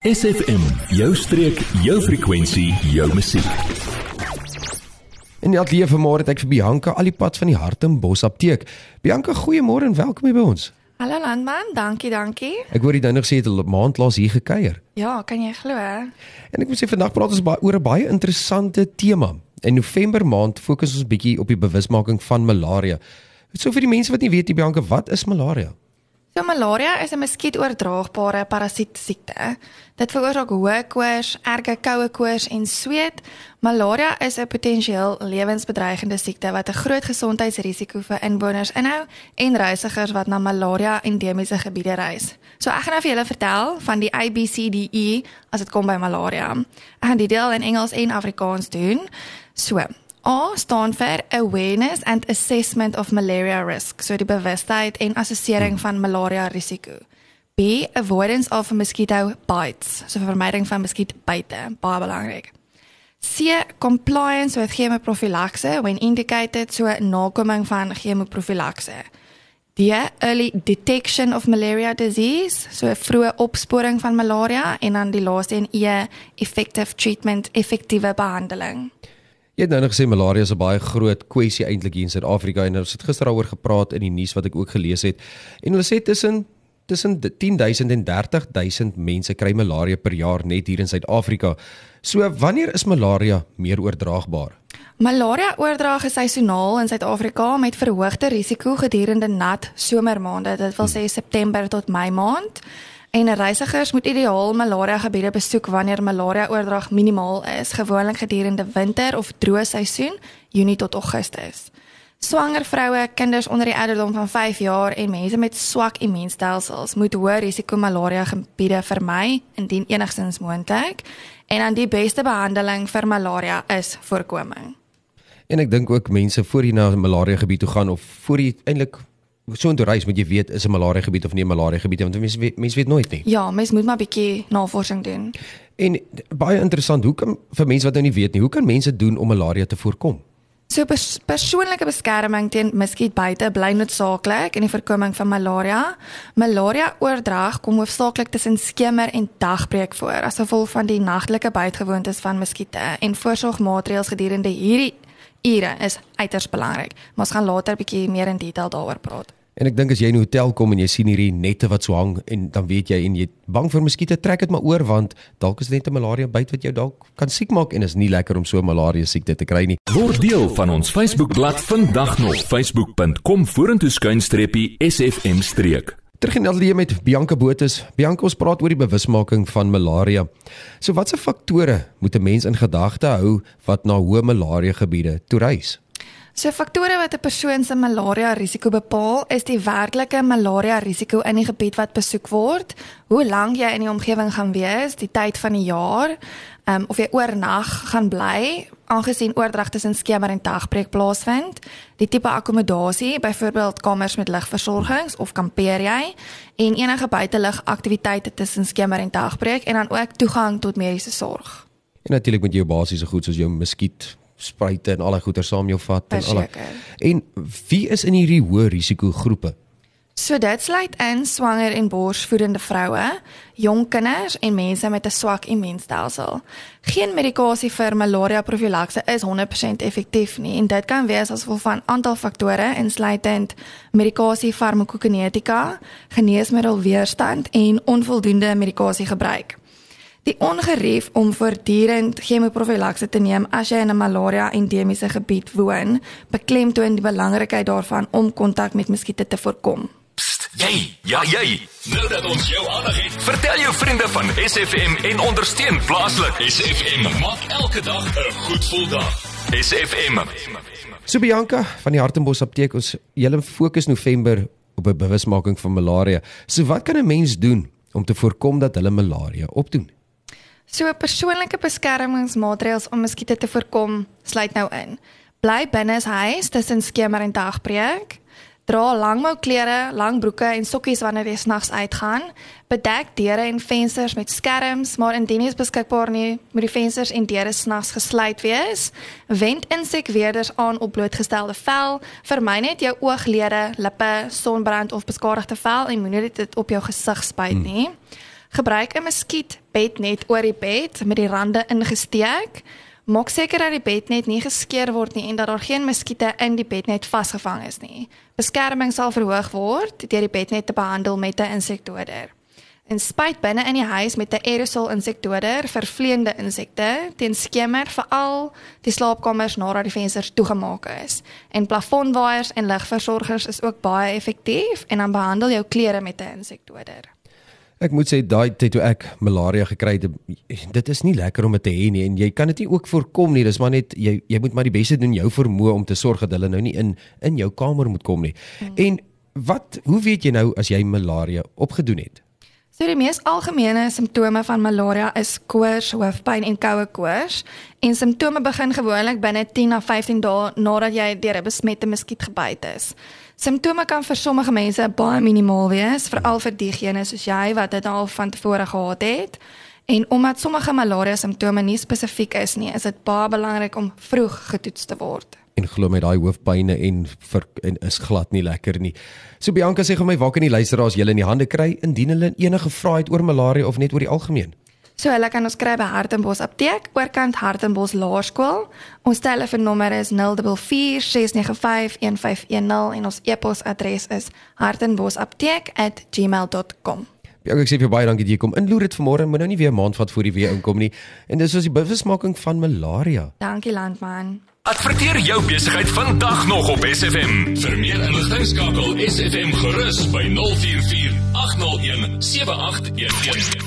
SFM, jou streek, jou frekwensie, jou musiek. En elke liewe môre het ek vir Bianca al die pad van die Hartenbos apteek. Bianca, goeiemôre en welkom hier by ons. Hallo landman, dankie, dankie. Ek hoor jy nou nog sê jy het 'n maand laas hier gekuier. Ja, kan jy glo? En ek moet sê vandag praat ons baie oor 'n baie interessante tema. In November maand fokus ons bietjie op die bewusmaking van malaria. So vir die mense wat nie weet nie Bianca, wat is malaria? So malaria is 'n muskietoordraagbare parasiet siekte. Dit veroorsaak hoë koors, erge koue koors en sweet. Malaria is 'n potensieel lewensbedreigende siekte wat 'n groot gesondheidsrisiko vir inwoners inhou en reisigers wat na malaria-endemiese gebiede reis. So ek gaan nou vir julle vertel van die ABCDE as dit kom by malaria. Ek gaan dit deel in Engels en Afrikaans doen. So, A staan vir awareness and assessment of malaria risk, so die bewustheid en assessering van malaria risiko. B avoidance of mosquito bites, so vermyding van muskietbyte, baie belangrik. C compliance with chemoprofylakse when indicated, so nakoming van chemoprofylakse. D early detection of malaria disease, so vroeë opsporing van malaria en dan die laaste een E effective treatment, effektiewe behandeling. Jy het nou nog gesê malaria is 'n baie groot kwessie eintlik hier in Suid-Afrika en ons het gister daaroor gepraat in die nuus wat ek ook gelees het. En hulle sê tussen tussen 10000 en 30000 mense kry malaria per jaar net hier in Suid-Afrika. So wanneer is malaria meer oordraagbaar? Malaria oordrag is seisoonaal in Suid-Afrika met verhoogde risiko gedurende nat somermaande, dit wil sê September tot Mei maand. En reisigers moet ideaal malaria gebiede besoek wanneer malaria oordrag minimaal is, gewoonlik gedurende winter of droë seisoen, Junie tot Augustus. Swanger vroue, kinders onder die ouderdom van 5 jaar en mense met swak immuunstelsels moet hoë risiko malaria gebiede vermy indien enigstens moontlik. En dan die beste behandeling vir malaria is voorkoming. En ek dink ook mense voor jy na 'n malaria gebied toe gaan of voor jy eintlik so intoe reis moet jy weet is 'n malaria gebied of nie 'n malaria gebied want mense mense weet nooit nie. Ja, mens moet maar 'n bietjie navorsing doen. En baie interessant, hoe kan vir mense wat nou nie weet nie, hoe kan mense doen om malaria te voorkom? So pers persoonlike beskerming teen muskietbyte bly noodsaaklik in die voorkoming van malaria. Malaria oordrag kom hoofsaaklik tussen skemer en dagbreek voor as gevolg van die nagtelike bytgewoontes van muskiete en voorsorgmaatreëls gedurende hierdie ure is uiters belangrik. Maar ons gaan later 'n bietjie meer in detail daaroor praat. En ek dink as jy in 'n hotel kom en jy sien hierdie nette wat so hang en dan weet jy en jy bang vir muskiete, trek dit maar oor want dalk is dit net 'n malaria byt wat jou dalk kan siek maak en is nie lekker om so 'n malaria siekte te kry nie. Word deel van ons Facebookblad vandag nog facebook.com vorentoe skuinstreepie SFM streek. Terug in Adelaide met Bianca Botus. Bianca ons praat oor die bewusmaking van malaria. So watse faktore moet 'n mens in gedagte hou wat na hoë malaria gebiede toe reis? So faktore wat 'n persoon se malaria risiko bepaal, is die werklike malaria risiko in die gebied wat besoek word, hoe lank jy in die omgewing gaan wees, die tyd van die jaar, um, of jy oornag gaan bly, aangesien oordrag tussen skemer en dagbreek plaasvind, die tipe akkommodasie, byvoorbeeld kamers met ligversorgings of kampeer jy, en enige buitelug aktiwiteite tussen skemer en dagbreek en dan ook toegang tot mediese sorg. En natuurlik moet jy jou basiese goed soos jou muskiet spruite en al die goeder saam jou vat en al. En wie is in hierdie hoë risiko groepe? So dit sluit in swanger en borsvoedende vroue, jong kinders en mense met 'n swak immuunstelsel. Geen medikasie vir malaria profylakse is 100% effektief nie en dit kan wees as gevolg van aantal faktore insluitend medikasie farmakokinetika, geneesmiddelweerstand en onvoldoende medikasiegebruik. Die ongerief om voortdurend chemoprofylakse te neem as jy in 'n malaria endemiese gebied woon, beklemtoon die belangrikheid daarvan om kontak met muskiete te voorkom. Psst, jy, ja jy. Nou dat ons jou aandag het, vertel jou vriende van SFM en ondersteun plaaslik. SFM maak elke dag 'n goed gevoel dag. SFM. So Bianca van die Hartenbos apteek ons hele fokus November op 'n bewusmaking van malaria. So wat kan 'n mens doen om te voorkom dat hulle malaria opdoen? So persoonlike beskermingsmaatreëls om muskiete te voorkom sluit nou in. Bly binne huis tussen skemer en dagbreek. Dra langmou klere, lang broeke en sokkies wanneer jy snags uitgaan. Bedek deure en vensters met skerms, maar indien dit beskikbaar nie, moet die vensters en deure snags gesluit wees. Wend insekweerders aan op blootgestelde vel. Vermy net jou ooglede, lippe, sonbrand of beskadigde vel en moenie dit op jou gesig spuit nie. Hmm. Gebruik 'n muskietbednet oor die bed met die rande ingesteek. Maak seker dat die bednet nie geskeur word nie en dat daar geen muskiete in die bednet vasgevang is nie. Beskerming sal verhoog word deur die bednet te behandel met 'n insekdoder. En spuit binne in die huis met 'n aerosol insekdoder vir vleiende insekte teen skemer veral die slaapkamers nadat die vensters toegemaak is. En plafonwaaiers en ligversorgers is ook baie effektief en dan behandel jou klere met 'n insekdoder. Ek moet sê daai tyd toe ek malaria gekry het, dit is nie lekker om dit te hê nie en jy kan dit nie ook voorkom nie. Dis maar net jy jy moet maar die beste doen jou vermoë om te sorg dat hulle nou nie in in jou kamer moet kom nie. Hmm. En wat hoe weet jy nou as jy malaria opgedoen het? So die mees algemene simptome van malaria is koors, hoofpyn en koue koors. En simptome begin gewoonlik binne 10 na 15 dae nadat jy deur 'n besmette muskiet gebyt is. Simptome kan vir sommige mense baie minimaal wees, veral vir diegene soos jy wat dit al van tevore gehad het. En omdat sommige malaria simptome nie spesifiek is nie, is dit baie belangrik om vroeg getoets te word en glo my daai hoofpynne en vir en is glad nie lekker nie. So Bianca sê vir my waar kan die luisteraars julle in die hande kry indien hulle enige vrae het oor malaria of net oor die algemeen? So hulle kan ons kry by Hartenbos Apteek, oorkant Hartenbos Laerskool. Ons telefoonnommer is 044 695 1510 en ons e-posadres is hartenbosapteek@gmail.com. Ja, ek sê vir baie dankie dat jy kom inloer dit vanmôre. Moet nou nie weer 'n maand vat voor die weer inkom nie. En dis is die bewusmaking van malaria. Dankie landman. Adverteer jou besigheid vandag nog op SFM. Vir meer inligting skakel SFM gerus by 044 801 7811.